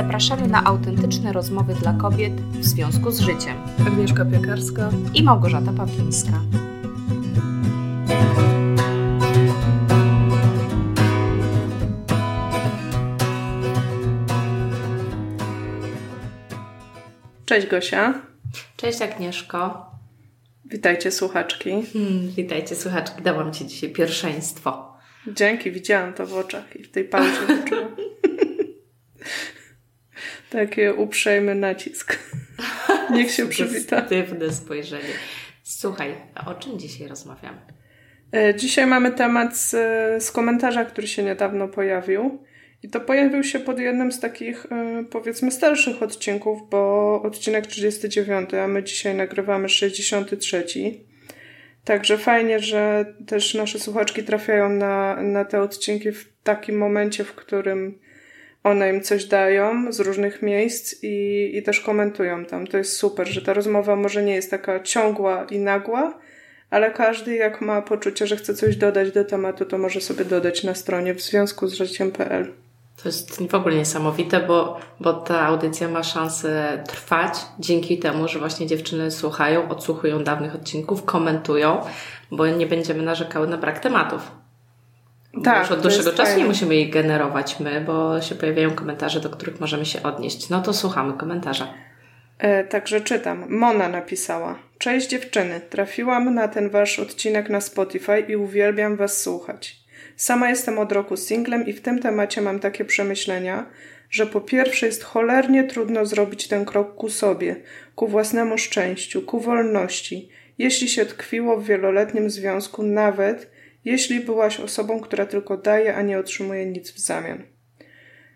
Zapraszamy na autentyczne rozmowy dla kobiet w związku z życiem. Agnieszka Piekarska i Małgorzata Pawlińska. Cześć Gosia. Cześć Agnieszko. Witajcie słuchaczki. Hmm, witajcie słuchaczki. Dałam Ci dzisiaj pierwszeństwo. Dzięki, widziałam to w oczach i w tej pauzie poczułam. Taki uprzejmy nacisk. Niech się przywita. Pozytywne spojrzenie. Słuchaj, o czym dzisiaj rozmawiamy? E, dzisiaj mamy temat z, z komentarza, który się niedawno pojawił. I to pojawił się pod jednym z takich, e, powiedzmy, starszych odcinków, bo odcinek 39, a my dzisiaj nagrywamy 63. Także fajnie, że też nasze słuchaczki trafiają na, na te odcinki w takim momencie, w którym one im coś dają z różnych miejsc i, i też komentują tam. To jest super, że ta rozmowa może nie jest taka ciągła i nagła, ale każdy jak ma poczucie, że chce coś dodać do tematu, to może sobie dodać na stronie w związku z życiem.pl. To jest w ogóle niesamowite, bo, bo ta audycja ma szansę trwać dzięki temu, że właśnie dziewczyny słuchają, odsłuchują dawnych odcinków, komentują, bo nie będziemy narzekały na brak tematów. Tak, już od dłuższego czasu fajne. nie musimy ich generować my, bo się pojawiają komentarze, do których możemy się odnieść. No to słuchamy komentarza. E, także czytam. Mona napisała. Cześć dziewczyny, trafiłam na ten wasz odcinek na Spotify i uwielbiam was słuchać. Sama jestem od roku singlem i w tym temacie mam takie przemyślenia, że po pierwsze jest cholernie trudno zrobić ten krok ku sobie, ku własnemu szczęściu, ku wolności, jeśli się tkwiło w wieloletnim związku, nawet jeśli byłaś osobą, która tylko daje, a nie otrzymuje nic w zamian.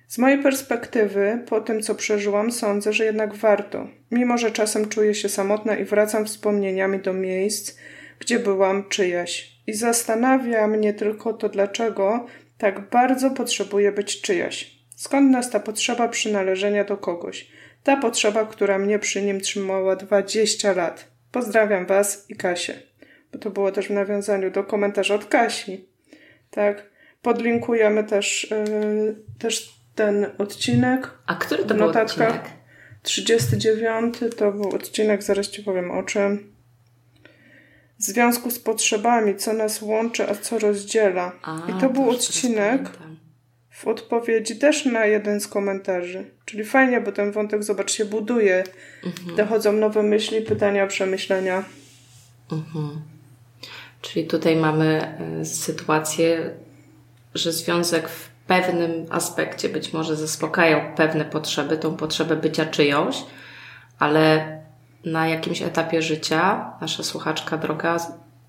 Z mojej perspektywy, po tym co przeżyłam, sądzę, że jednak warto, mimo że czasem czuję się samotna i wracam wspomnieniami do miejsc, gdzie byłam czyjaś. I zastanawia mnie tylko to, dlaczego tak bardzo potrzebuję być czyjaś. Skąd nas ta potrzeba przynależenia do kogoś? Ta potrzeba, która mnie przy nim trzymała 20 lat. Pozdrawiam Was i Kasię. To było też w nawiązaniu do komentarza od Kasi. Tak. Podlinkujemy też, yy, też ten odcinek. A który to był odcinek? 39 to był odcinek, zaraz Ci powiem o czym w związku z potrzebami, co nas łączy, a co rozdziela. A, I to był odcinek w odpowiedzi też na jeden z komentarzy. Czyli fajnie, bo ten wątek, zobacz, się buduje. Mhm. Dochodzą nowe myśli, pytania, przemyślenia. Mhm. Czyli tutaj mamy y, sytuację, że związek w pewnym aspekcie być może zaspokajał pewne potrzeby, tą potrzebę bycia czyjąś, ale na jakimś etapie życia nasza słuchaczka droga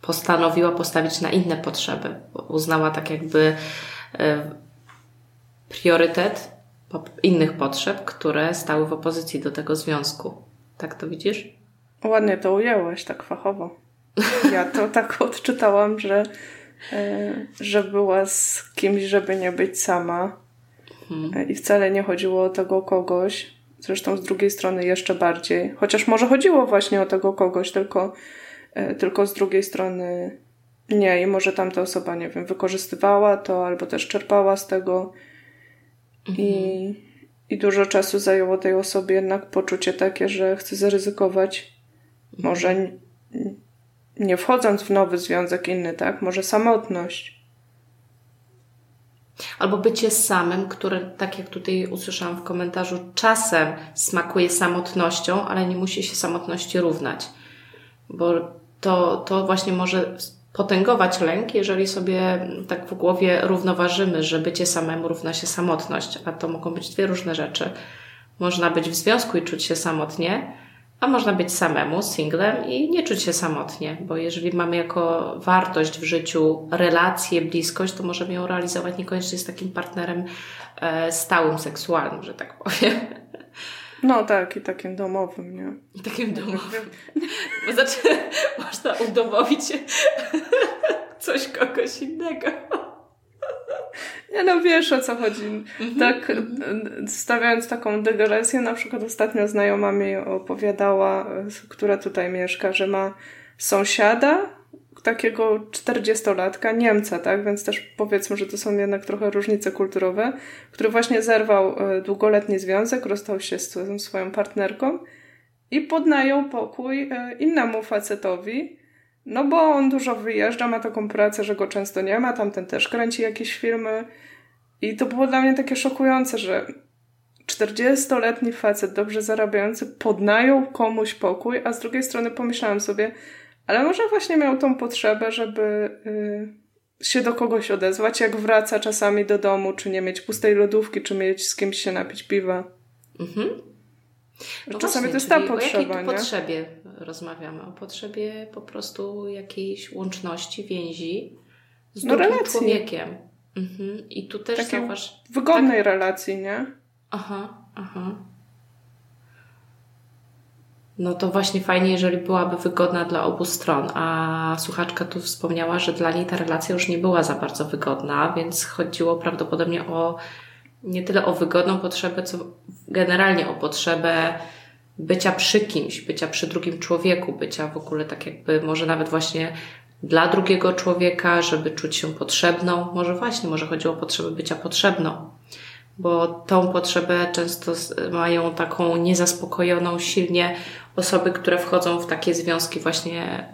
postanowiła postawić na inne potrzeby. Uznała tak jakby e, priorytet innych potrzeb, które stały w opozycji do tego związku. Tak to widzisz? Ładnie to ujęłaś, tak fachowo. Ja to tak odczytałam, że, e, że była z kimś, żeby nie być sama. Hmm. I wcale nie chodziło o tego kogoś, Zresztą z drugiej strony jeszcze bardziej. Chociaż może chodziło właśnie o tego kogoś, tylko, e, tylko z drugiej strony nie. I może tamta osoba, nie wiem, wykorzystywała to albo też czerpała z tego. Mhm. I, I dużo czasu zajęło tej osobie jednak poczucie takie, że chce zaryzykować. Może nie wchodząc w nowy związek inny, tak? Może samotność Albo bycie samym, które, tak jak tutaj usłyszałam w komentarzu, czasem smakuje samotnością, ale nie musi się samotności równać. Bo to, to właśnie może potęgować lęk, jeżeli sobie tak w głowie równoważymy, że bycie samemu równa się samotność, a to mogą być dwie różne rzeczy. Można być w związku i czuć się samotnie, a można być samemu, singlem i nie czuć się samotnie, bo jeżeli mamy jako wartość w życiu relację, bliskość, to możemy ją realizować niekoniecznie z takim partnerem e, stałym, seksualnym, że tak powiem. No tak, i takim domowym, nie? I takim domowym. Bo znaczy, można udomowić coś kogoś innego. Nie no, wiesz o co chodzi. Mhm. Tak, stawiając taką dygresję, na przykład ostatnio znajoma mi opowiadała, która tutaj mieszka, że ma sąsiada, takiego 40-latka, Niemca, tak? Więc też powiedzmy, że to są jednak trochę różnice kulturowe, który właśnie zerwał e, długoletni związek, rozstał się z swoją partnerką i podnajął pokój e, innemu facetowi, no bo on dużo wyjeżdża, ma taką pracę, że go często nie ma, tamten też kręci jakieś filmy. I to było dla mnie takie szokujące, że 40-letni facet, dobrze zarabiający, podnajął komuś pokój, a z drugiej strony pomyślałam sobie, ale może właśnie miał tą potrzebę, żeby yy, się do kogoś odezwać, jak wraca czasami do domu, czy nie mieć pustej lodówki, czy mieć z kimś się napić piwa. Mhm. No czasami właśnie, to jest ta potrzeba. O jakiej nie? potrzebie rozmawiamy? O potrzebie po prostu jakiejś łączności, więzi z no, drugim relacji. człowiekiem. Mhm. I tu też Takiej zauważ... wygodnej tak... relacji, nie? Aha, aha. No to właśnie fajnie, jeżeli byłaby wygodna dla obu stron. A słuchaczka tu wspomniała, że dla niej ta relacja już nie była za bardzo wygodna, więc chodziło prawdopodobnie o nie tyle o wygodną potrzebę, co generalnie o potrzebę bycia przy kimś, bycia przy drugim człowieku, bycia w ogóle tak jakby może nawet właśnie dla drugiego człowieka, żeby czuć się potrzebną. Może właśnie, może chodziło o potrzebę bycia potrzebną bo tą potrzebę często mają taką niezaspokojoną silnie osoby, które wchodzą w takie związki właśnie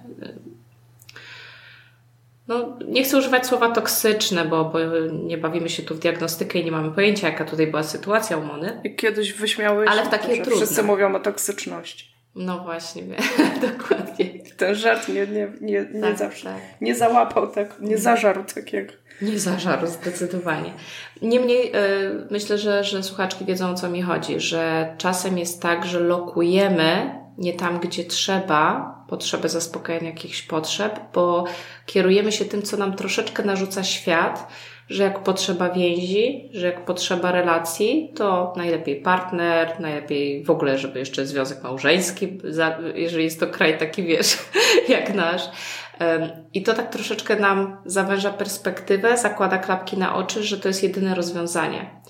no, nie chcę używać słowa toksyczne, bo, bo nie bawimy się tu w diagnostykę i nie mamy pojęcia, jaka tutaj była sytuacja u Mony. Kiedyś wyśmiałeś Ale w takie trudne. wszyscy mówią o toksyczności. No właśnie, dokładnie. Ten żart nie, nie, nie, nie tak, zawsze, tak. nie załapał tak, nie zażarł takiego. Nie zażarł, zdecydowanie. Niemniej yy, myślę, że, że słuchaczki wiedzą o co mi chodzi, że czasem jest tak, że lokujemy nie tam, gdzie trzeba, potrzebę zaspokajania jakichś potrzeb, bo kierujemy się tym, co nam troszeczkę narzuca świat, że jak potrzeba więzi, że jak potrzeba relacji, to najlepiej partner, najlepiej w ogóle, żeby jeszcze związek małżeński, jeżeli jest to kraj taki, wiesz, jak nasz. I to tak troszeczkę nam zawęża perspektywę, zakłada klapki na oczy, że to jest jedyne rozwiązanie.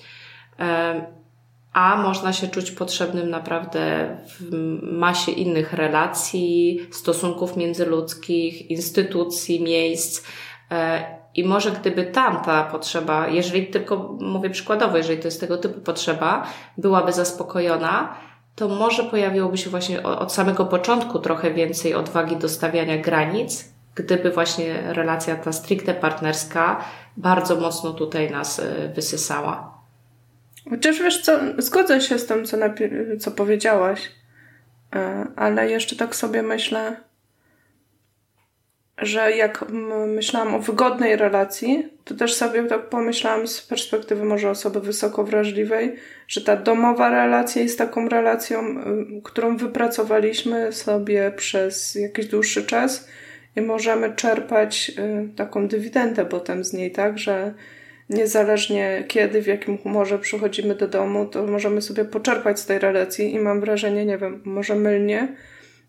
A można się czuć potrzebnym naprawdę w masie innych relacji, stosunków międzyludzkich, instytucji, miejsc. E, I może gdyby tam ta potrzeba, jeżeli tylko mówię przykładowo, jeżeli to jest tego typu potrzeba, byłaby zaspokojona, to może pojawiłoby się właśnie od samego początku trochę więcej odwagi do stawiania granic, gdyby właśnie relacja ta stricte partnerska bardzo mocno tutaj nas e, wysysała. Chociaż wiesz co, zgodzę się z tym, co, co powiedziałaś, e, ale jeszcze tak sobie myślę, że jak myślałam o wygodnej relacji, to też sobie tak pomyślałam z perspektywy może osoby wysoko wrażliwej, że ta domowa relacja jest taką relacją, którą wypracowaliśmy sobie przez jakiś dłuższy czas i możemy czerpać y, taką dywidendę potem z niej, tak, że niezależnie kiedy, w jakim humorze przychodzimy do domu, to możemy sobie poczerpać z tej relacji i mam wrażenie, nie wiem, może mylnie,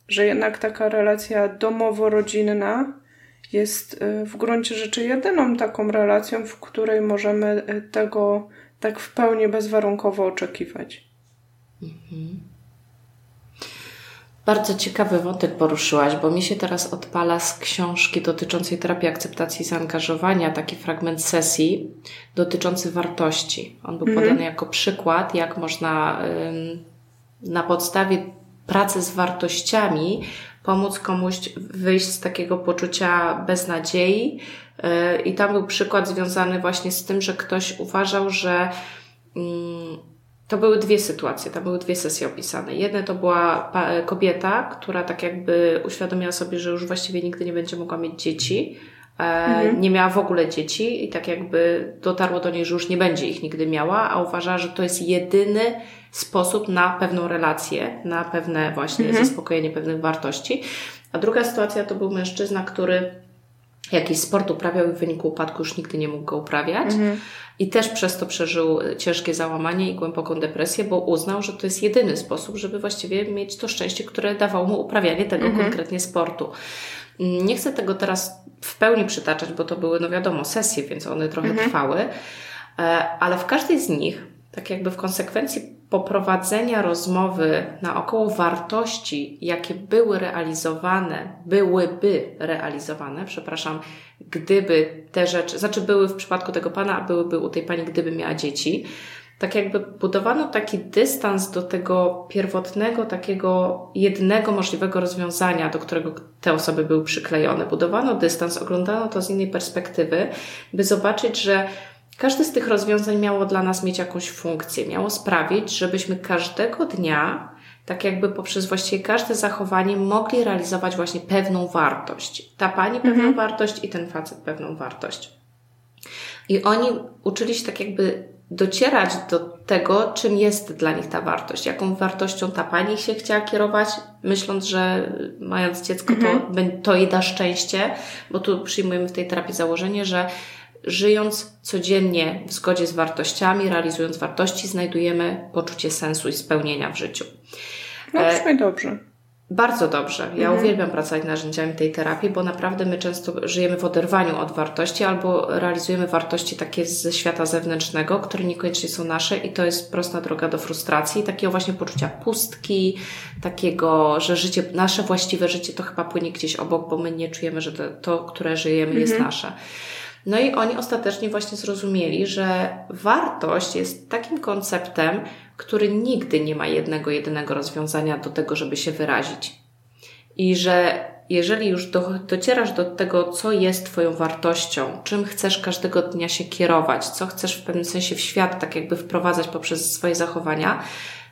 że jednak taka relacja domowo-rodzinna jest y, w gruncie rzeczy jedyną taką relacją, w której możemy y, tego tak w pełni bezwarunkowo oczekiwać. Mhm. Bardzo ciekawy wątek poruszyłaś, bo mi się teraz odpala z książki dotyczącej terapii akceptacji zaangażowania taki fragment sesji dotyczący wartości. On był mhm. podany jako przykład, jak można na podstawie pracy z wartościami pomóc komuś wyjść z takiego poczucia beznadziei. Y, I tam był przykład związany właśnie z tym, że ktoś uważał, że to były dwie sytuacje, tam były dwie sesje opisane. Jedna to była kobieta, która tak jakby uświadomiła sobie, że już właściwie nigdy nie będzie mogła mieć dzieci. E, mhm. Nie miała w ogóle dzieci i tak jakby dotarło do niej, że już nie będzie ich nigdy miała, a uważała, że to jest jedyny sposób na pewną relację, na pewne właśnie mhm. zaspokojenie pewnych wartości. A druga sytuacja to był mężczyzna, który jakiś sport uprawiał i w wyniku upadku już nigdy nie mógł go uprawiać. Mhm. I też przez to przeżył ciężkie załamanie i głęboką depresję, bo uznał, że to jest jedyny sposób, żeby właściwie mieć to szczęście, które dawało mu uprawianie tego mhm. konkretnie sportu. Nie chcę tego teraz w pełni przytaczać, bo to były, no wiadomo, sesje, więc one trochę mhm. trwały, e, ale w każdej z nich, tak jakby w konsekwencji poprowadzenia rozmowy naokoło wartości, jakie były realizowane, byłyby realizowane, przepraszam, gdyby te rzeczy, znaczy były w przypadku tego pana, a byłyby u tej pani, gdyby miała dzieci, tak jakby budowano taki dystans do tego pierwotnego, takiego jednego możliwego rozwiązania, do którego te osoby były przyklejone. Budowano dystans, oglądano to z innej perspektywy, by zobaczyć, że każde z tych rozwiązań miało dla nas mieć jakąś funkcję, miało sprawić, żebyśmy każdego dnia, tak jakby poprzez właściwie każde zachowanie, mogli realizować właśnie pewną wartość. Ta pani pewną mhm. wartość i ten facet pewną wartość. I oni uczyli się tak jakby docierać do tego, czym jest dla nich ta wartość, jaką wartością ta pani się chciała kierować, myśląc, że mając dziecko to, mhm. to jej da szczęście, bo tu przyjmujemy w tej terapii założenie, że żyjąc codziennie w zgodzie z wartościami, realizując wartości, znajdujemy poczucie sensu i spełnienia w życiu. No, brzmi dobrze. Bardzo dobrze. Ja mhm. uwielbiam pracować narzędziami tej terapii, bo naprawdę my często żyjemy w oderwaniu od wartości albo realizujemy wartości takie ze świata zewnętrznego, które niekoniecznie są nasze i to jest prosta droga do frustracji, takiego właśnie poczucia pustki, takiego, że życie, nasze właściwe życie to chyba płynie gdzieś obok, bo my nie czujemy, że to, to które żyjemy mhm. jest nasze. No i oni ostatecznie właśnie zrozumieli, że wartość jest takim konceptem, który nigdy nie ma jednego, jedynego rozwiązania do tego, żeby się wyrazić. I że jeżeli już do, docierasz do tego, co jest Twoją wartością, czym chcesz każdego dnia się kierować, co chcesz w pewnym sensie w świat tak jakby wprowadzać poprzez swoje zachowania,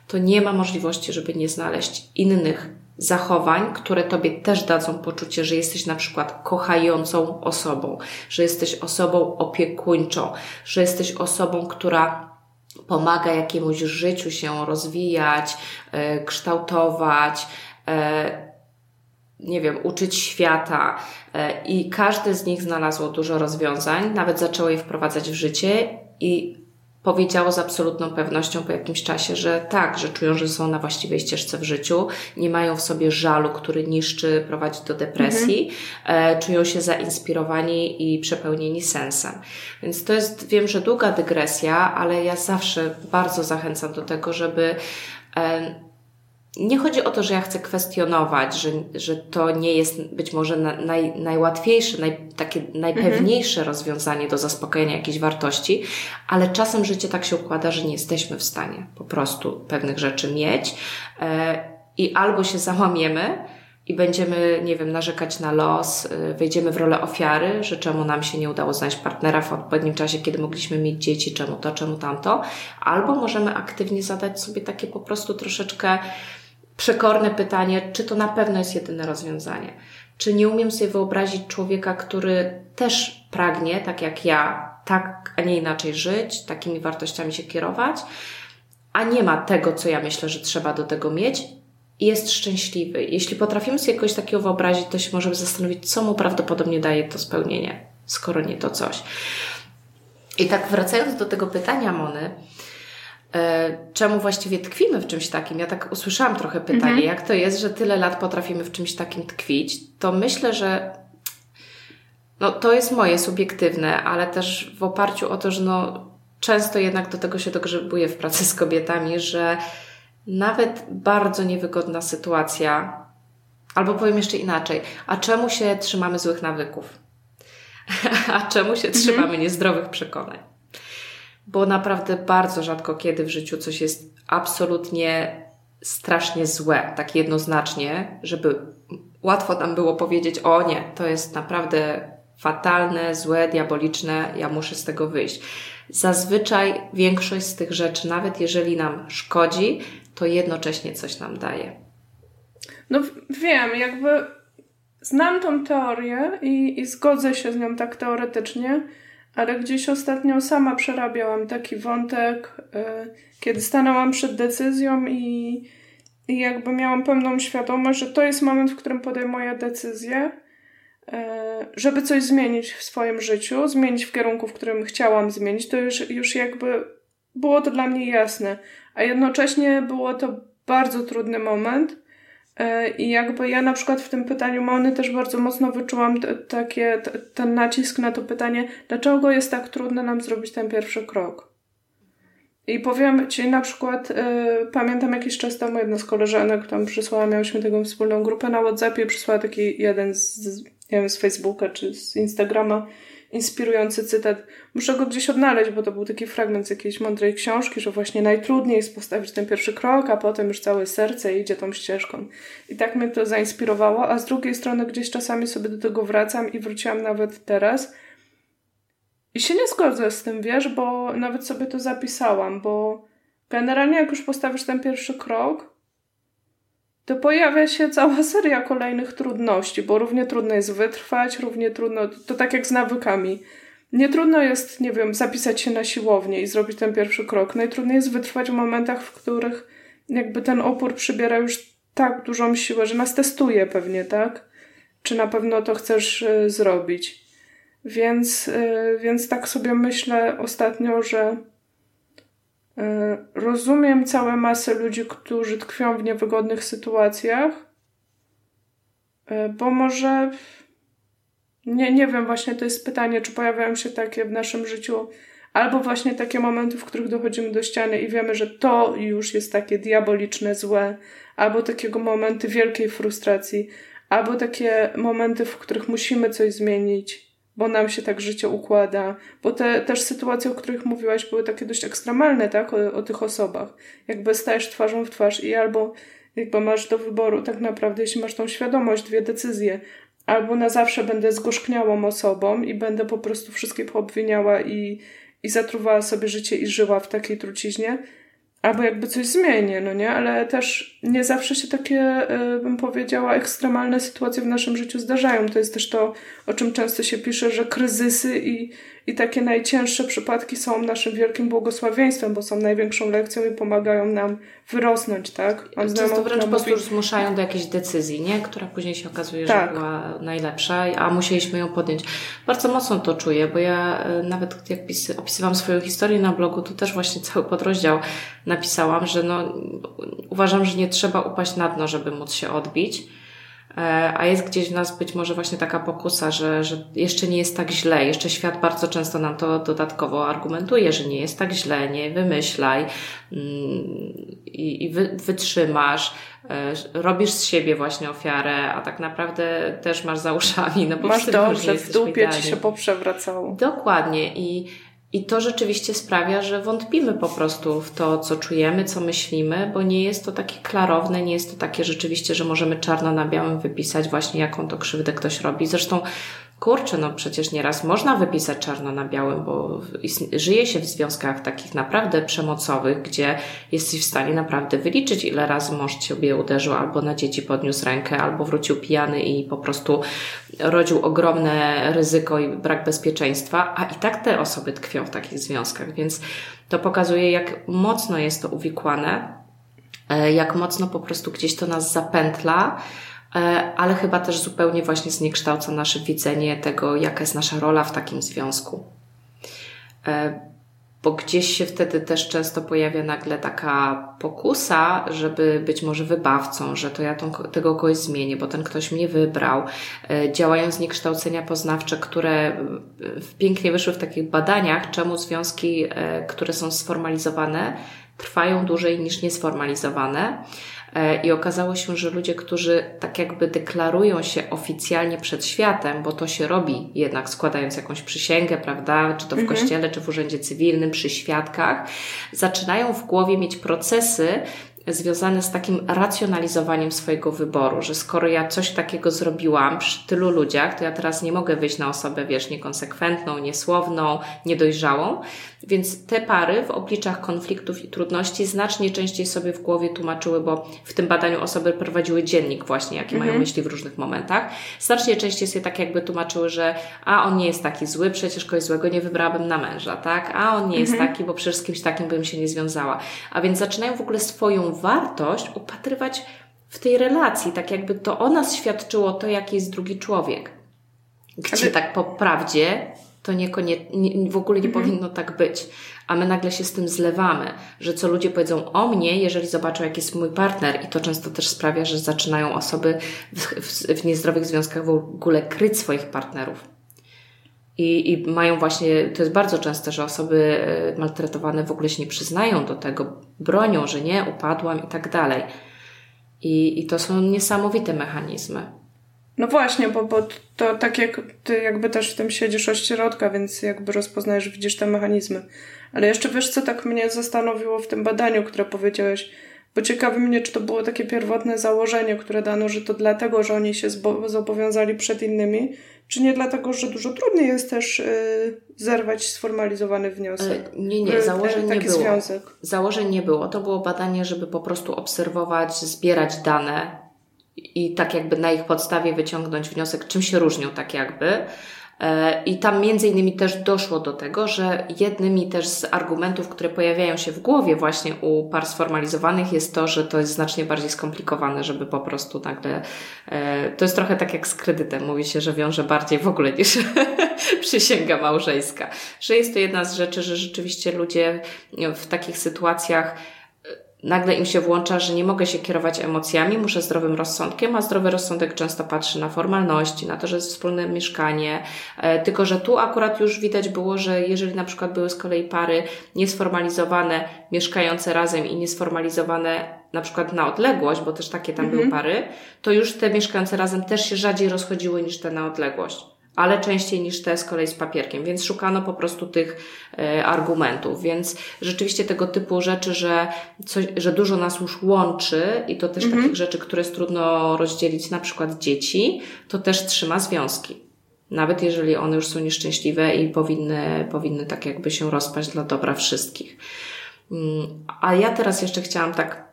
to nie ma możliwości, żeby nie znaleźć innych zachowań, które Tobie też dadzą poczucie, że jesteś na przykład kochającą osobą, że jesteś osobą opiekuńczą, że jesteś osobą, która pomaga jakiemuś życiu się rozwijać, e, kształtować, e, nie wiem, uczyć świata. E, I każdy z nich znalazło dużo rozwiązań, nawet zaczęło je wprowadzać w życie i powiedziało z absolutną pewnością po jakimś czasie, że tak, że czują, że są na właściwej ścieżce w życiu, nie mają w sobie żalu, który niszczy, prowadzi do depresji, mhm. czują się zainspirowani i przepełnieni sensem. Więc to jest, wiem, że długa dygresja, ale ja zawsze bardzo zachęcam do tego, żeby e, nie chodzi o to, że ja chcę kwestionować, że, że to nie jest być może naj, najłatwiejsze, naj, takie najpewniejsze mhm. rozwiązanie do zaspokojenia jakiejś wartości, ale czasem życie tak się układa, że nie jesteśmy w stanie po prostu pewnych rzeczy mieć e, i albo się załamiemy i będziemy, nie wiem, narzekać na los, e, wejdziemy w rolę ofiary, że czemu nam się nie udało znaleźć partnera w odpowiednim czasie, kiedy mogliśmy mieć dzieci, czemu to, czemu tamto, albo możemy aktywnie zadać sobie takie po prostu troszeczkę przekorne pytanie, czy to na pewno jest jedyne rozwiązanie. Czy nie umiem sobie wyobrazić człowieka, który też pragnie, tak jak ja, tak, a nie inaczej żyć, takimi wartościami się kierować, a nie ma tego, co ja myślę, że trzeba do tego mieć jest szczęśliwy. Jeśli potrafimy sobie jakoś takiego wyobrazić, to się możemy zastanowić, co mu prawdopodobnie daje to spełnienie, skoro nie to coś. I tak wracając do tego pytania Mony, czemu właściwie tkwimy w czymś takim? Ja tak usłyszałam trochę pytanie, mhm. jak to jest, że tyle lat potrafimy w czymś takim tkwić? To myślę, że no, to jest moje subiektywne, ale też w oparciu o to, że no, często jednak do tego się dogrzebuję w pracy z kobietami, że nawet bardzo niewygodna sytuacja, albo powiem jeszcze inaczej, a czemu się trzymamy złych nawyków? a czemu się mhm. trzymamy niezdrowych przekonań? Bo naprawdę bardzo rzadko kiedy w życiu coś jest absolutnie strasznie złe, tak jednoznacznie, żeby łatwo nam było powiedzieć: O nie, to jest naprawdę fatalne, złe, diaboliczne, ja muszę z tego wyjść. Zazwyczaj większość z tych rzeczy, nawet jeżeli nam szkodzi, to jednocześnie coś nam daje. No wiem, jakby znam tą teorię i, i zgodzę się z nią tak teoretycznie, ale gdzieś ostatnio sama przerabiałam taki wątek, e, kiedy stanęłam przed decyzją i, i jakby miałam pełną świadomość, że to jest moment, w którym podejmuję decyzję, e, żeby coś zmienić w swoim życiu, zmienić w kierunku, w którym chciałam zmienić. To już, już jakby było to dla mnie jasne, a jednocześnie było to bardzo trudny moment, I jakby ja na przykład w tym pytaniu Mony też bardzo mocno wyczułam t- takie, t- ten nacisk na to pytanie, dlaczego jest tak trudno nam zrobić ten pierwszy krok. I powiem Ci na przykład, y, pamiętam jakiś czas temu jedna z koleżanek tam przysłała, miałyśmy taką wspólną grupę na Whatsappie przysłała taki jeden z, z, nie wiem, z Facebooka czy z Instagrama inspirujący cytat. Muszę go gdzieś odnaleźć, bo to był taki fragment z jakiejś mądrej książki, że właśnie najtrudniej jest postawić ten pierwszy krok, a potem już całe serce idzie tą ścieżką. I tak mnie to zainspirowało, a z drugiej strony gdzieś czasami sobie do tego wracam i wróciłam nawet teraz. I się nie zgodzę z tym, wiesz, bo nawet sobie to zapisałam, bo generalnie jak już postawisz ten pierwszy krok, to pojawia się cała seria kolejnych trudności, bo równie trudno jest wytrwać, równie trudno, to tak jak z nawykami. Nie trudno jest, nie wiem, zapisać się na siłownię i zrobić ten pierwszy krok. Najtrudniej jest wytrwać w momentach, w których jakby ten opór przybiera już tak dużą siłę, że nas testuje pewnie, tak? Czy na pewno to chcesz y, zrobić. Więc, y, więc tak sobie myślę ostatnio, że E, rozumiem całe masę ludzi, którzy tkwią w niewygodnych sytuacjach, e, bo może nie, nie wiem, właśnie to jest pytanie, czy pojawiają się takie w naszym życiu, albo właśnie takie momenty, w których dochodzimy do ściany i wiemy, że to już jest takie diaboliczne, złe, albo takiego momenty wielkiej frustracji, albo takie momenty, w których musimy coś zmienić bo nam się tak życie układa, bo te też sytuacje, o których mówiłaś, były takie dość ekstremalne, tak, o, o tych osobach. Jakby stajesz twarzą w twarz i albo jakby masz do wyboru tak naprawdę, jeśli masz tą świadomość, dwie decyzje. Albo na zawsze będę zgorzkniałą osobą i będę po prostu wszystkich obwiniała i, i zatruwała sobie życie i żyła w takiej truciźnie, albo jakby coś zmienię, no nie? Ale też nie zawsze się takie, y, bym powiedziała, ekstremalne sytuacje w naszym życiu zdarzają. To jest też to, o czym często się pisze, że kryzysy i i takie najcięższe przypadki są naszym wielkim błogosławieństwem, bo są największą lekcją i pomagają nam wyrosnąć, tak? Mam Często wręcz po prostu mówi... zmuszają do jakiejś decyzji, nie? Która później się okazuje, tak. że była najlepsza, a musieliśmy ją podjąć. Bardzo mocno to czuję, bo ja e, nawet jak opisywałam swoją historię na blogu, to też właśnie cały podrozdział napisałam, że no, uważam, że nie trzeba upaść na dno, żeby móc się odbić E, a jest gdzieś w nas być może właśnie taka pokusa, że, że jeszcze nie jest tak źle. Jeszcze świat bardzo często nam to dodatkowo argumentuje, że nie jest tak źle, nie wymyślaj mm, i, i wy, wytrzymasz, e, robisz z siebie właśnie ofiarę, a tak naprawdę też masz za uszami. No bo masz dobrze, w dupie ci się poprzewracało. Dokładnie i i to rzeczywiście sprawia, że wątpimy po prostu w to, co czujemy, co myślimy, bo nie jest to takie klarowne, nie jest to takie rzeczywiście, że możemy czarno na białym wypisać właśnie, jaką to krzywdę ktoś robi. Zresztą kurczę, no przecież nieraz można wypisać czarno na białym, bo żyje się w związkach takich naprawdę przemocowych, gdzie jesteś w stanie naprawdę wyliczyć, ile razy mąż ciebie uderzył, albo na dzieci podniósł rękę, albo wrócił pijany i po prostu rodził ogromne ryzyko i brak bezpieczeństwa, a i tak te osoby tkwią w takich związkach, więc to pokazuje, jak mocno jest to uwikłane, e, jak mocno po prostu gdzieś to nas zapętla, ale chyba też zupełnie właśnie zniekształca nasze widzenie tego, jaka jest nasza rola w takim związku. E, bo gdzieś się wtedy też często pojawia nagle taka pokusa, żeby być może wybawcą, że to ja tą, tego kogoś zmienię, bo ten ktoś mnie wybrał. E, działają zniekształcenia poznawcze, które pięknie wyszły w takich badaniach, czemu związki, które są sformalizowane, trwają dłużej niż niesformalizowane. E, I okazało się, że ludzie, którzy tak jakby deklarują się oficjalnie przed światem, bo to się robi jednak składając jakąś przysięgę, prawda, czy to w mhm. kościele, czy w urzędzie cywilnym, przy świadkach, zaczynają w głowie mieć procesy, związane z takim racjonalizowaniem swojego wyboru, że skoro ja coś takiego zrobiłam przy tylu ludziach, to ja teraz nie mogę wyjść na osobę, wiesz, niekonsekwentną, niesłowną, niedojrzałą. Więc te pary w obliczach konfliktów i trudności znacznie częściej sobie w głowie tłumaczyły, bo w tym badaniu osoby prowadziły dziennik właśnie, jakie mhm. mają myśli w różnych momentach. Znacznie częściej sobie tak jakby tłumaczyły, że a on nie jest taki zły, przecież kogoś złego nie wybrałabym na męża, tak? A on nie mhm. jest taki, bo przecież z kimś takim bym się nie związała. A więc zaczynają w ogóle swoją wartość upatrywać w tej relacji, tak jakby to o nas świadczyło to, jaki jest drugi człowiek. Gdzie Ale... tak po prawdzie to niekoniecznie, w ogóle nie mhm. powinno tak być. A my nagle się z tym zlewamy, że co ludzie powiedzą o mnie, jeżeli zobaczą, jaki jest mój partner, i to często też sprawia, że zaczynają osoby w, w, w niezdrowych związkach w ogóle kryć swoich partnerów. I, I mają właśnie, to jest bardzo częste, że osoby e, maltretowane w ogóle się nie przyznają do tego, bronią, że nie, upadłam i tak dalej. I, i to są niesamowite mechanizmy. No właśnie, bo, bo to tak jak ty jakby też w tym siedzisz od środka, więc jakby rozpoznajesz, widzisz te mechanizmy. Ale jeszcze wiesz, co tak mnie zastanowiło w tym badaniu, które powiedziałeś, bo ciekawi mnie, czy to było takie pierwotne założenie, które dano, że to dlatego, że oni się zobowiązali przed innymi, czy nie dlatego, że dużo trudniej jest też y, zerwać sformalizowany wniosek? E, nie, nie, założeń nie było. Związek. Założeń nie było. To było badanie, żeby po prostu obserwować, zbierać dane i tak jakby na ich podstawie wyciągnąć wniosek, czym się różnią tak jakby. E, I tam między innymi też doszło do tego, że jednymi też z argumentów, które pojawiają się w głowie właśnie u par sformalizowanych jest to, że to jest znacznie bardziej skomplikowane, żeby po prostu nagle, e, to jest trochę tak jak z kredytem, mówi się, że wiąże bardziej w ogóle niż przysięga małżeńska. Że jest to jedna z rzeczy, że rzeczywiście ludzie w takich sytuacjach nagle im się włącza, że nie mogę się kierować emocjami, muszę zdrowym rozsądkiem, a zdrowy rozsądek często patrzy na formalności, na to, że jest wspólne mieszkanie. E, tylko, że tu akurat już widać było, że jeżeli na przykład były z kolei pary niesformalizowane, mieszkające razem i niesformalizowane na przykład na odległość, bo też takie tam mhm. były pary, to już te mieszkające razem też się rzadziej rozchodziły niż te na odległość ale częściej niż te z kolei z papierkiem, więc szukano po prostu tych e, argumentów. Więc rzeczywiście tego typu rzeczy, że, coś, że dużo nas już łączy i to też mhm. takich rzeczy, które jest trudno rozdzielić, na przykład dzieci, to też trzyma związki. Nawet jeżeli one już są nieszczęśliwe i powinny, powinny tak jakby się rozpaść dla dobra wszystkich. Mm, a ja teraz jeszcze chciałam tak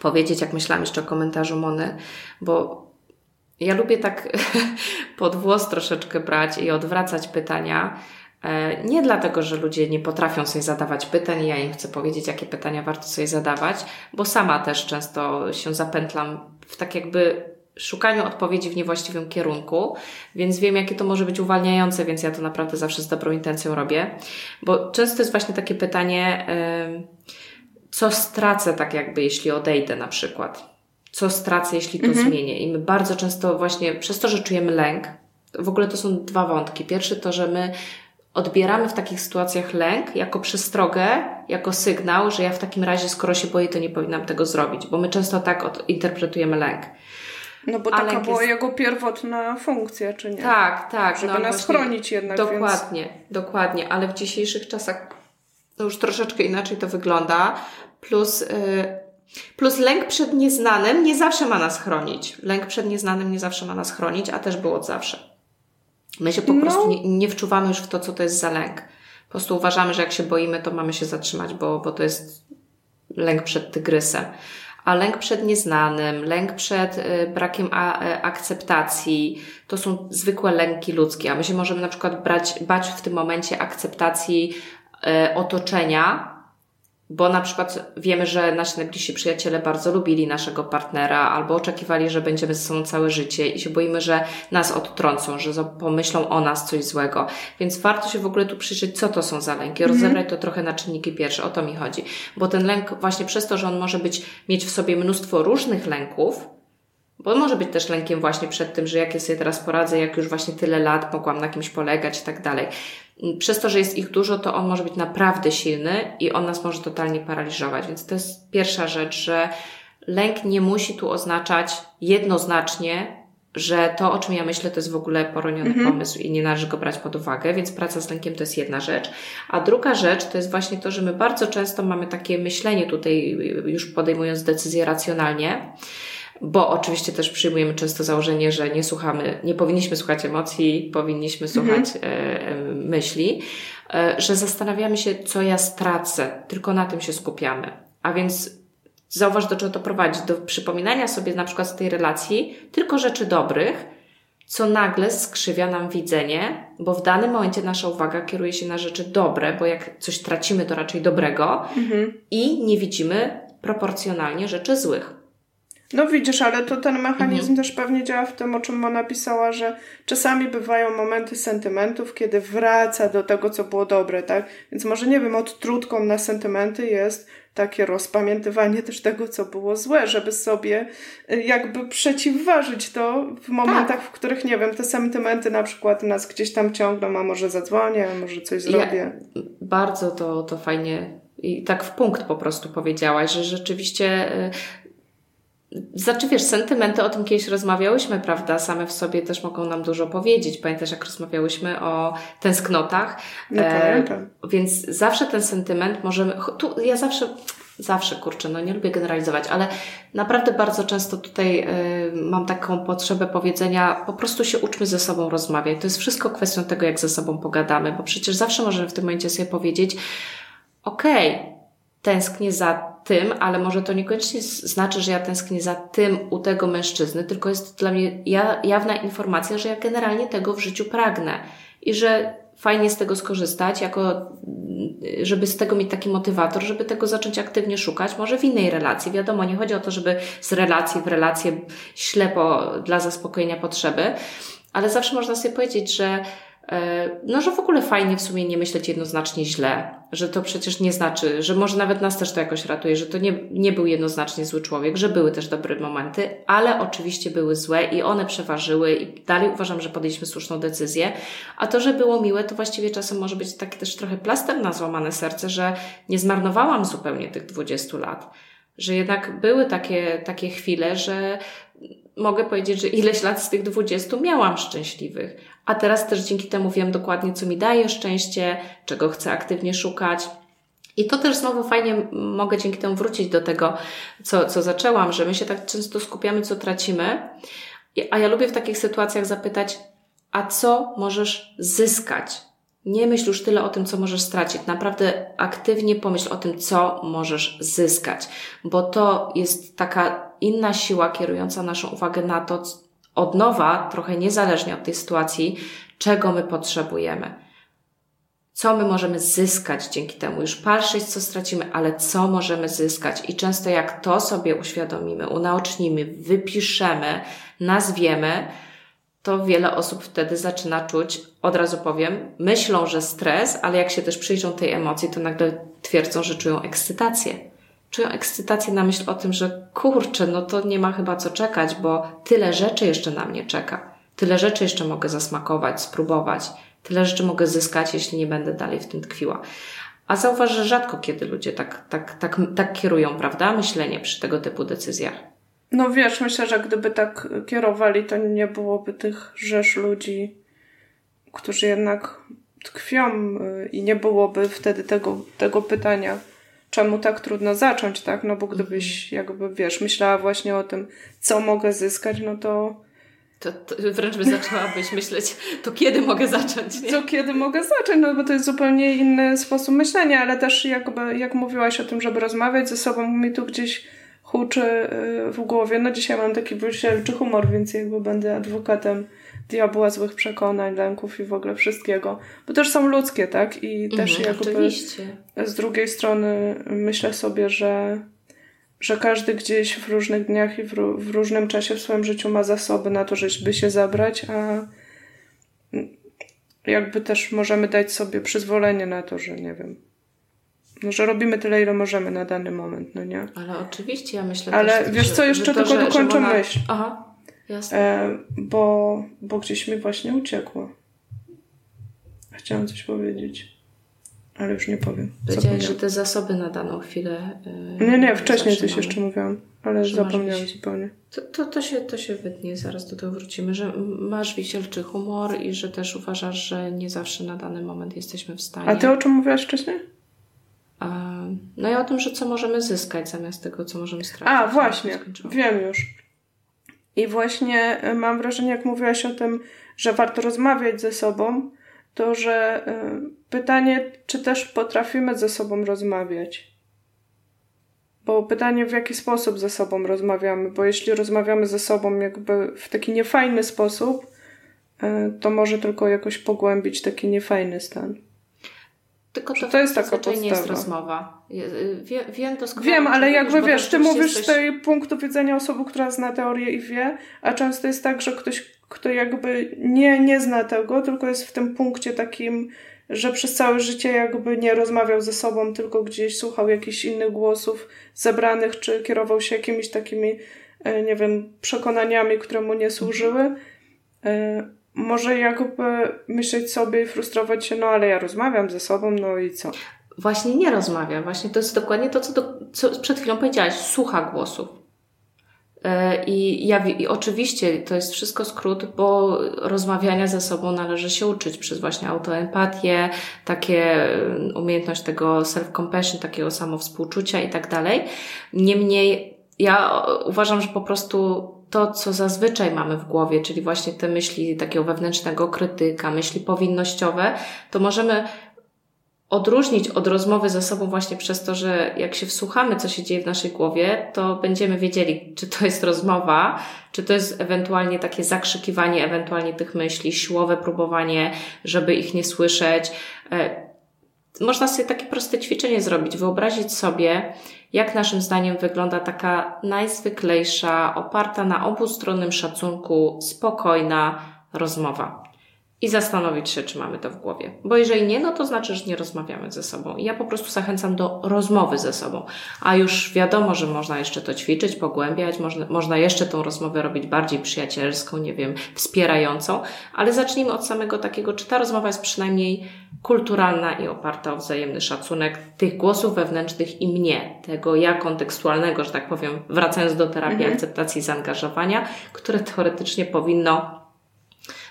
powiedzieć, jak myślałam jeszcze o komentarzu Mony, bo ja lubię tak pod włos troszeczkę brać i odwracać pytania. E, nie dlatego, że ludzie nie potrafią sobie zadawać pytań, ja im chcę powiedzieć, jakie pytania warto sobie zadawać, bo sama też często się zapętlam w tak jakby szukaniu odpowiedzi w niewłaściwym kierunku, więc wiem, jakie to może być uwalniające, więc ja to naprawdę zawsze z dobrą intencją robię. Bo często jest właśnie takie pytanie, co stracę tak jakby, jeśli odejdę na przykład co stracę, jeśli to mhm. zmienię. I my bardzo często właśnie przez to, że czujemy lęk, w ogóle to są dwa wątki. Pierwszy to, że my odbieramy w takich sytuacjach lęk jako przestrogę, jako sygnał, że ja w takim razie, skoro się boję, to nie powinnam tego zrobić, bo my często tak interpretujemy lęk. No bo taka była jest... jego pierwotna funkcja, czy nie? Tak, tak. Żeby no, nas chronić jednak. Dokładnie, więc... dokładnie, ale w dzisiejszych czasach to już troszeczkę inaczej to wygląda. Plus yy, Plus lęk przed nieznanym nie zawsze ma nas chronić. Lęk przed nieznanym nie zawsze ma nas chronić, a też było od zawsze. My się po no. prostu nie, nie wczuwamy już w to, co to jest za lęk. Po prostu uważamy, że jak się boimy, to mamy się zatrzymać, bo, bo to jest lęk przed tygrysem. A lęk przed nieznanym, lęk przed y, brakiem a, y, akceptacji, to są zwykłe lęki ludzkie. A my się możemy na przykład brać, bać w tym momencie akceptacji y, otoczenia, bo na przykład wiemy, że nasi najbliżsi przyjaciele bardzo lubili naszego partnera albo oczekiwali, że będziemy ze sobą całe życie i się boimy, że nas odtrącą, że pomyślą o nas coś złego. Więc warto się w ogóle tu przyjrzeć, co to są za lęki, mhm. rozebrać to trochę na czynniki pierwsze, o to mi chodzi. Bo ten lęk właśnie przez to, że on może być, mieć w sobie mnóstwo różnych lęków, bo może być też lękiem właśnie przed tym, że jak ja sobie teraz poradzę, jak już właśnie tyle lat mogłam na kimś polegać i tak dalej. Przez to, że jest ich dużo, to on może być naprawdę silny i on nas może totalnie paraliżować. Więc to jest pierwsza rzecz, że lęk nie musi tu oznaczać jednoznacznie, że to, o czym ja myślę, to jest w ogóle poroniony mhm. pomysł i nie należy go brać pod uwagę, więc praca z lękiem to jest jedna rzecz. A druga rzecz to jest właśnie to, że my bardzo często mamy takie myślenie tutaj, już podejmując decyzje racjonalnie, bo oczywiście też przyjmujemy często założenie, że nie słuchamy, nie powinniśmy słuchać emocji, powinniśmy słuchać mhm. myśli, e, że zastanawiamy się, co ja stracę, tylko na tym się skupiamy. A więc zauważ, do czego to prowadzi, do przypominania sobie na przykład z tej relacji tylko rzeczy dobrych, co nagle skrzywia nam widzenie, bo w danym momencie nasza uwaga kieruje się na rzeczy dobre, bo jak coś tracimy, to raczej dobrego mhm. i nie widzimy proporcjonalnie rzeczy złych. No widzisz, ale to ten mechanizm mhm. też pewnie działa w tym, o czym ona napisała, że czasami bywają momenty sentymentów, kiedy wraca do tego, co było dobre, tak? Więc może nie wiem, odtrutką na sentymenty jest, takie rozpamiętywanie też tego, co było złe, żeby sobie y, jakby przeciwważyć to w momentach, tak. w których, nie wiem, te sentymenty na przykład nas gdzieś tam ciągną, a może zadzwonię, a może coś zrobię. Ja, bardzo to, to fajnie i tak w punkt po prostu powiedziałaś, że rzeczywiście y, znaczy wiesz, sentymenty, o tym kiedyś rozmawiałyśmy, prawda? Same w sobie też mogą nam dużo powiedzieć. Pamiętasz, jak rozmawiałyśmy o tęsknotach? Nie e, pamiętam. Więc zawsze ten sentyment możemy... Tu ja zawsze... Zawsze, kurczę, no nie lubię generalizować, ale naprawdę bardzo często tutaj y, mam taką potrzebę powiedzenia, po prostu się uczmy ze sobą rozmawiać. To jest wszystko kwestią tego, jak ze sobą pogadamy, bo przecież zawsze możemy w tym momencie sobie powiedzieć, okej, okay, tęsknię za tym, ale może to niekoniecznie znaczy, że ja tęsknię za tym u tego mężczyzny, tylko jest dla mnie jawna informacja, że ja generalnie tego w życiu pragnę i że fajnie z tego skorzystać, jako, żeby z tego mieć taki motywator, żeby tego zacząć aktywnie szukać, może w innej relacji. Wiadomo, nie chodzi o to, żeby z relacji w relację ślepo dla zaspokojenia potrzeby, ale zawsze można sobie powiedzieć, że E, no, że w ogóle fajnie w sumie nie myśleć jednoznacznie źle, że to przecież nie znaczy, że może nawet nas też to jakoś ratuje, że to nie, nie był jednoznacznie zły człowiek, że były też dobre momenty, ale oczywiście były złe i one przeważyły i dalej uważam, że podjęliśmy słuszną decyzję. A to, że było miłe, to właściwie czasem może być taki też trochę plaster na złamane serce, że nie zmarnowałam zupełnie tych 20 lat. Że jednak były takie, takie chwile, że mogę powiedzieć, że ileś lat z tych 20 miałam szczęśliwych, a teraz też dzięki temu wiem dokładnie, co mi daje szczęście, czego chcę aktywnie szukać. I to też znowu fajnie mogę dzięki temu wrócić do tego, co, co zaczęłam, że my się tak często skupiamy, co tracimy. A ja lubię w takich sytuacjach zapytać, a co możesz zyskać? Nie myśl już tyle o tym, co możesz stracić. Naprawdę aktywnie pomyśl o tym, co możesz zyskać, bo to jest taka inna siła kierująca naszą uwagę na to, od nowa, trochę niezależnie od tej sytuacji, czego my potrzebujemy. Co my możemy zyskać dzięki temu? Już patrzeć, co stracimy, ale co możemy zyskać? I często jak to sobie uświadomimy, unaocznimy, wypiszemy, nazwiemy, to wiele osób wtedy zaczyna czuć, od razu powiem, myślą, że stres, ale jak się też przyjrzą tej emocji, to nagle twierdzą, że czują ekscytację czują ekscytację na myśl o tym, że kurczę, no to nie ma chyba co czekać, bo tyle rzeczy jeszcze na mnie czeka. Tyle rzeczy jeszcze mogę zasmakować, spróbować. Tyle rzeczy mogę zyskać, jeśli nie będę dalej w tym tkwiła. A zauważ, że rzadko kiedy ludzie tak, tak, tak, tak kierują, prawda? Myślenie przy tego typu decyzjach. No wiesz, myślę, że gdyby tak kierowali, to nie byłoby tych rzesz ludzi, którzy jednak tkwią y, i nie byłoby wtedy tego, tego pytania czemu tak trudno zacząć, tak? No bo gdybyś mhm. jakby, wiesz, myślała właśnie o tym, co mogę zyskać, no to... To, to wręcz by zaczęłabyś myśleć, to kiedy mogę zacząć, nie? To kiedy mogę zacząć, no bo to jest zupełnie inny sposób myślenia, ale też jakby, jak mówiłaś o tym, żeby rozmawiać ze sobą, mi tu gdzieś huczy y, w głowie. No dzisiaj mam taki brzysielczy humor, więc jakby będę adwokatem diabła złych przekonań, lęków i w ogóle wszystkiego. Bo też są ludzkie, tak? I mhm, też jakby oczywiście. z drugiej strony myślę sobie, że że każdy gdzieś w różnych dniach i w, w różnym czasie w swoim życiu ma zasoby na to, żeby się zabrać, a jakby też możemy dać sobie przyzwolenie na to, że nie wiem, no, że robimy tyle, ile możemy na dany moment, no nie? Ale oczywiście, ja myślę Ale też, wiesz co, jeszcze to, tylko że, dokończę ona... myśl. Aha. Jasne. E, bo, bo gdzieś mi właśnie uciekło. Chciałam coś powiedzieć, ale już nie powiem. Powiedziałeś, że te zasoby na daną chwilę. Yy, nie, nie, wcześniej coś jeszcze mówiłam, ale zapomniałam zupełnie. To, to, to, się, to się wytnie, zaraz do tego wrócimy, że masz wisielczy humor i że też uważasz, że nie zawsze na dany moment jesteśmy w stanie. A ty o czym mówiłaś wcześniej? A, no i o tym, że co możemy zyskać zamiast tego, co możemy stracić. A, właśnie, wiem już. I właśnie e, mam wrażenie, jak mówiłaś o tym, że warto rozmawiać ze sobą, to że e, pytanie, czy też potrafimy ze sobą rozmawiać. Bo pytanie, w jaki sposób ze sobą rozmawiamy, bo jeśli rozmawiamy ze sobą jakby w taki niefajny sposób, e, to może tylko jakoś pogłębić taki niefajny stan. Tylko to, to jest taka podstawa. nie jest rozmowa. Y, wie, wiem doskonale. Wiem, ale jakby wiesz, ty mówisz jesteś... z tej punktu widzenia osoby, która zna teorię i wie, a często jest tak, że ktoś, kto jakby nie, nie zna tego, tylko jest w tym punkcie takim że przez całe życie jakby nie rozmawiał ze sobą, tylko gdzieś słuchał jakichś innych głosów zebranych, czy kierował się jakimiś takimi, e, nie wiem, przekonaniami, które mu nie służyły. E, może jakby myśleć sobie i frustrować się, no ale ja rozmawiam ze sobą, no i co? Właśnie nie rozmawia. Właśnie to jest dokładnie to, co, do, co przed chwilą powiedziałaś. Słucha głosów. E, I, ja, I oczywiście to jest wszystko skrót, bo rozmawiania ze sobą należy się uczyć przez właśnie autoempatię, takie mm, umiejętność tego self-compassion, takiego samowspółczucia i tak dalej. Niemniej ja uważam, że po prostu to, co zazwyczaj mamy w głowie, czyli właśnie te myśli takiego wewnętrznego krytyka, myśli powinnościowe, to możemy odróżnić od rozmowy ze sobą właśnie przez to, że jak się wsłuchamy, co się dzieje w naszej głowie, to będziemy wiedzieli, czy to jest rozmowa, czy to jest ewentualnie takie zakrzykiwanie ewentualnie tych myśli, siłowe próbowanie, żeby ich nie słyszeć. E, można sobie takie proste ćwiczenie zrobić, wyobrazić sobie, jak naszym zdaniem wygląda taka najzwyklejsza, oparta na obustronnym szacunku, spokojna rozmowa i zastanowić się, czy mamy to w głowie. Bo jeżeli nie, no to znaczy, że nie rozmawiamy ze sobą. Ja po prostu zachęcam do rozmowy ze sobą. A już wiadomo, że można jeszcze to ćwiczyć, pogłębiać, można, można jeszcze tą rozmowę robić bardziej przyjacielską, nie wiem, wspierającą, ale zacznijmy od samego takiego, czy ta rozmowa jest przynajmniej kulturalna i oparta o wzajemny szacunek tych głosów wewnętrznych i mnie, tego ja kontekstualnego, że tak powiem, wracając do terapii mhm. akceptacji i zaangażowania, które teoretycznie powinno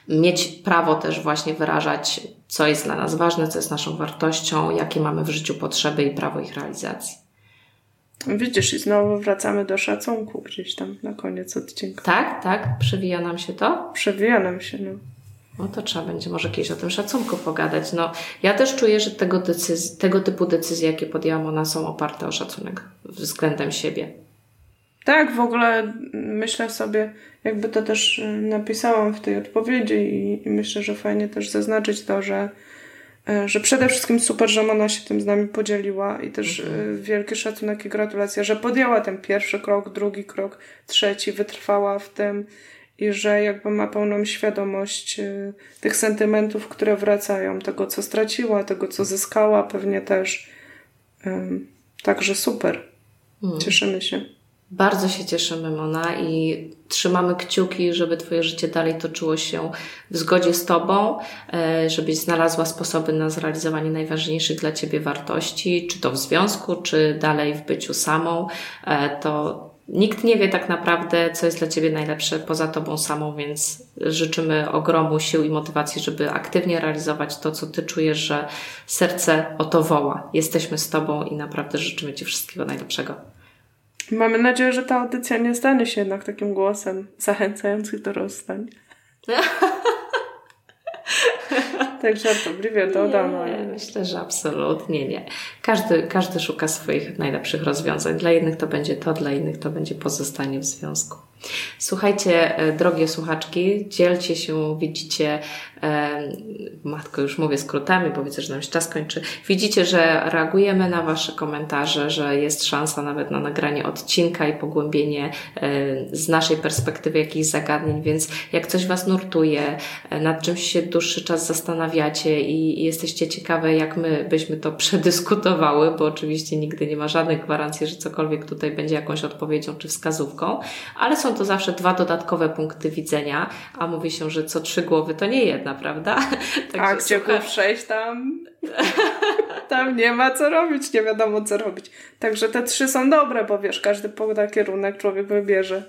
mieć prawo też właśnie wyrażać, co jest dla nas ważne, co jest naszą wartością, jakie mamy w życiu potrzeby i prawo ich realizacji. Widzisz, i znowu wracamy do szacunku gdzieś tam na koniec odcinka. Tak, tak, przewija nam się to? Przewija nam się, no. No to trzeba będzie może kiedyś o tym szacunku pogadać. No, ja też czuję, że tego, decyzji, tego typu decyzje, jakie podjęłam, one są oparte o szacunek względem siebie. Tak, w ogóle myślę sobie, jakby to też y, napisałam w tej odpowiedzi i, i myślę, że fajnie też zaznaczyć to, że, y, że przede wszystkim super, że ona się tym z nami podzieliła i też mhm. Y, wielki szacunek i gratulacje, że podjęła ten pierwszy krok, drugi krok, trzeci, wytrwała w tym i że jakby ma pełną świadomość tych sentymentów, które wracają, tego co straciła, tego co zyskała, pewnie też. Także super. Mhm. Cieszymy się. Bardzo się cieszymy, Mona, i trzymamy kciuki, żeby Twoje życie dalej toczyło się w zgodzie z Tobą, e, żebyś znalazła sposoby na zrealizowanie najważniejszych dla Ciebie wartości, czy to w związku, czy dalej w byciu samą. E, to nikt nie wie tak naprawdę, co jest dla Ciebie najlepsze poza Tobą samą, więc życzymy ogromu sił i motywacji, żeby aktywnie realizować to, co Ty czujesz, że serce o to woła. Jesteśmy z Tobą i naprawdę życzymy Ci wszystkiego najlepszego. Mamy nadzieję, że ta audycja nie stanie się jednak takim głosem zachęcającym do rozstań. tak żartobliwie dodam. Nie, myślę, że absolutnie nie. Każdy, każdy szuka swoich najlepszych rozwiązań. Dla jednych to będzie to, dla innych to będzie pozostanie w związku. Słuchajcie, e, drogie słuchaczki, dzielcie się, widzicie, e, matko, już mówię skrótami, bo widzę, że nam się czas kończy. Widzicie, że reagujemy na Wasze komentarze, że jest szansa nawet na nagranie odcinka i pogłębienie e, z naszej perspektywy jakichś zagadnień, więc jak coś Was nurtuje, nad czymś się dłuższy czas zastanawiacie i jesteście ciekawe, jak my byśmy to przedyskutowały, bo oczywiście nigdy nie ma żadnych gwarancji, że cokolwiek tutaj będzie jakąś odpowiedzią czy wskazówką, ale są to zawsze dwa dodatkowe punkty widzenia, a mówi się, że co trzy głowy to nie jedna, prawda? Także a gdzie przejść tam? tam nie ma co robić, nie wiadomo co robić. Także te trzy są dobre, bo wiesz, każdy poda kierunek człowiek wybierze.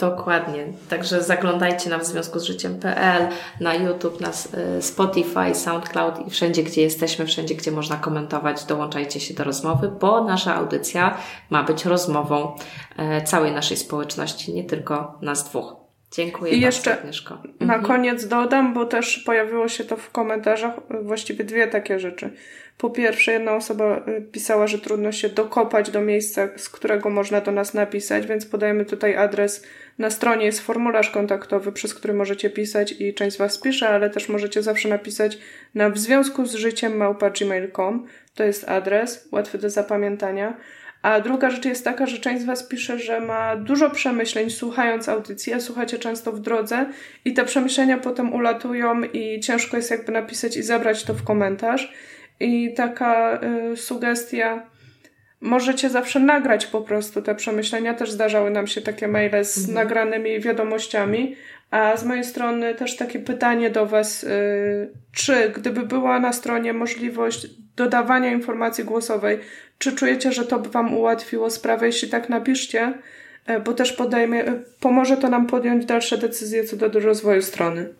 Dokładnie. Także zaglądajcie na w związku z życiem.pl, na YouTube, na y, Spotify, SoundCloud i wszędzie, gdzie jesteśmy, wszędzie, gdzie można komentować, dołączajcie się do rozmowy, bo nasza audycja ma być rozmową e, całej naszej społeczności, nie tylko nas dwóch. Dziękuję I jeszcze Agnieszko. na mhm. koniec dodam, bo też pojawiło się to w komentarzach, właściwie dwie takie rzeczy. Po pierwsze, jedna osoba y, pisała, że trudno się dokopać do miejsca, z którego można do nas napisać, więc podajemy tutaj adres. Na stronie jest formularz kontaktowy, przez który możecie pisać i część z Was pisze, ale też możecie zawsze napisać na w związku z życiem małpa.gmail.com. To jest adres, łatwy do zapamiętania. A druga rzecz jest taka, że część z Was pisze, że ma dużo przemyśleń słuchając audycji, a słuchacie często w drodze i te przemyślenia potem ulatują i ciężko jest jakby napisać i zabrać to w komentarz. I taka y, sugestia, możecie zawsze nagrać po prostu te przemyślenia. Też zdarzały nam się takie maile z mhm. nagranymi wiadomościami. A z mojej strony też takie pytanie do Was, y, czy gdyby była na stronie możliwość dodawania informacji głosowej, czy czujecie, że to by Wam ułatwiło sprawę? Jeśli tak, napiszcie, y, bo też podajmy, y, pomoże to nam podjąć dalsze decyzje co do rozwoju strony.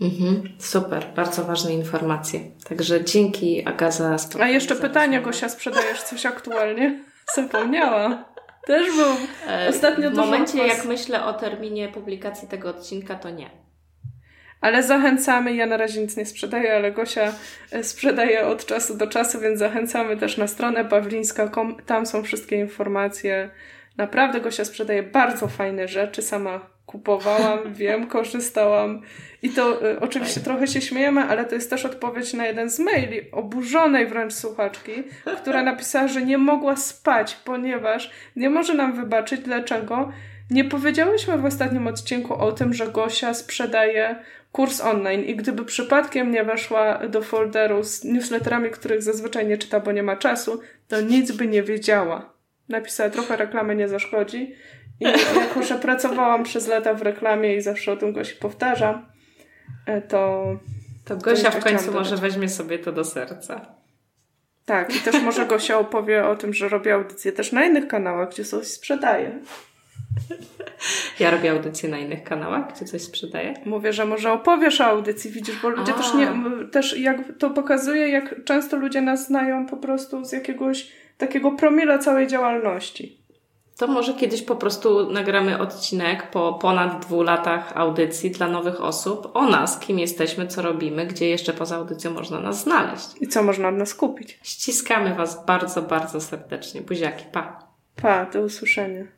Mhm, super, bardzo ważne informacje. Także dzięki Agaza. A jeszcze pytanie, Gosia, sprzedajesz coś aktualnie? Zapomniałam. Też był e, ostatnio W momencie, jak myślę o terminie publikacji tego odcinka, to nie. Ale zachęcamy, ja na razie nic nie sprzedaję, ale Gosia e, sprzedaje od czasu do czasu, więc zachęcamy też na stronę pawlińska.com. Tam są wszystkie informacje. Naprawdę Gosia sprzedaje bardzo fajne rzeczy, sama kupowałam, wiem, korzystałam. I to y, oczywiście trochę się śmiejemy, ale to jest też odpowiedź na jeden z maili oburzonej wręcz słuchaczki, która napisała, że nie mogła spać, ponieważ nie może nam wybaczyć, dlaczego nie powiedziałyśmy w ostatnim odcinku o tym, że Gosia sprzedaje kurs online i gdyby przypadkiem nie weszła do folderu z newsletterami, których zazwyczaj nie czyta, bo nie ma czasu, to nic by nie wiedziała. Napisała trochę reklamy nie zaszkodzi i jako, że pracowałam przez lata w reklamie i zawsze o tym Gosi powtarzam, e, to... To Gosia w końcu może weźmie sobie to do serca. Tak, i też może Gosia opowie o tym, że robi audycje też na innych kanałach, gdzie coś sprzedaje. Ja robię audycje na innych kanałach, gdzie coś sprzedaję? Mówię, że może opowiesz o audycji, widzisz, bo ludzie A. też nie, też jak to pokazuje, jak często ludzie nas znają po prostu z jakiegoś takiego promila całej działalności. To może kiedyś po prostu nagramy odcinek po ponad dwóch latach audycji dla nowych osób o nas, kim jesteśmy, co robimy, gdzie jeszcze poza audycją można nas znaleźć. I co można od nas kupić. Ściskamy Was bardzo, bardzo serdecznie. Buziaki, pa. Pa, do usłyszenia.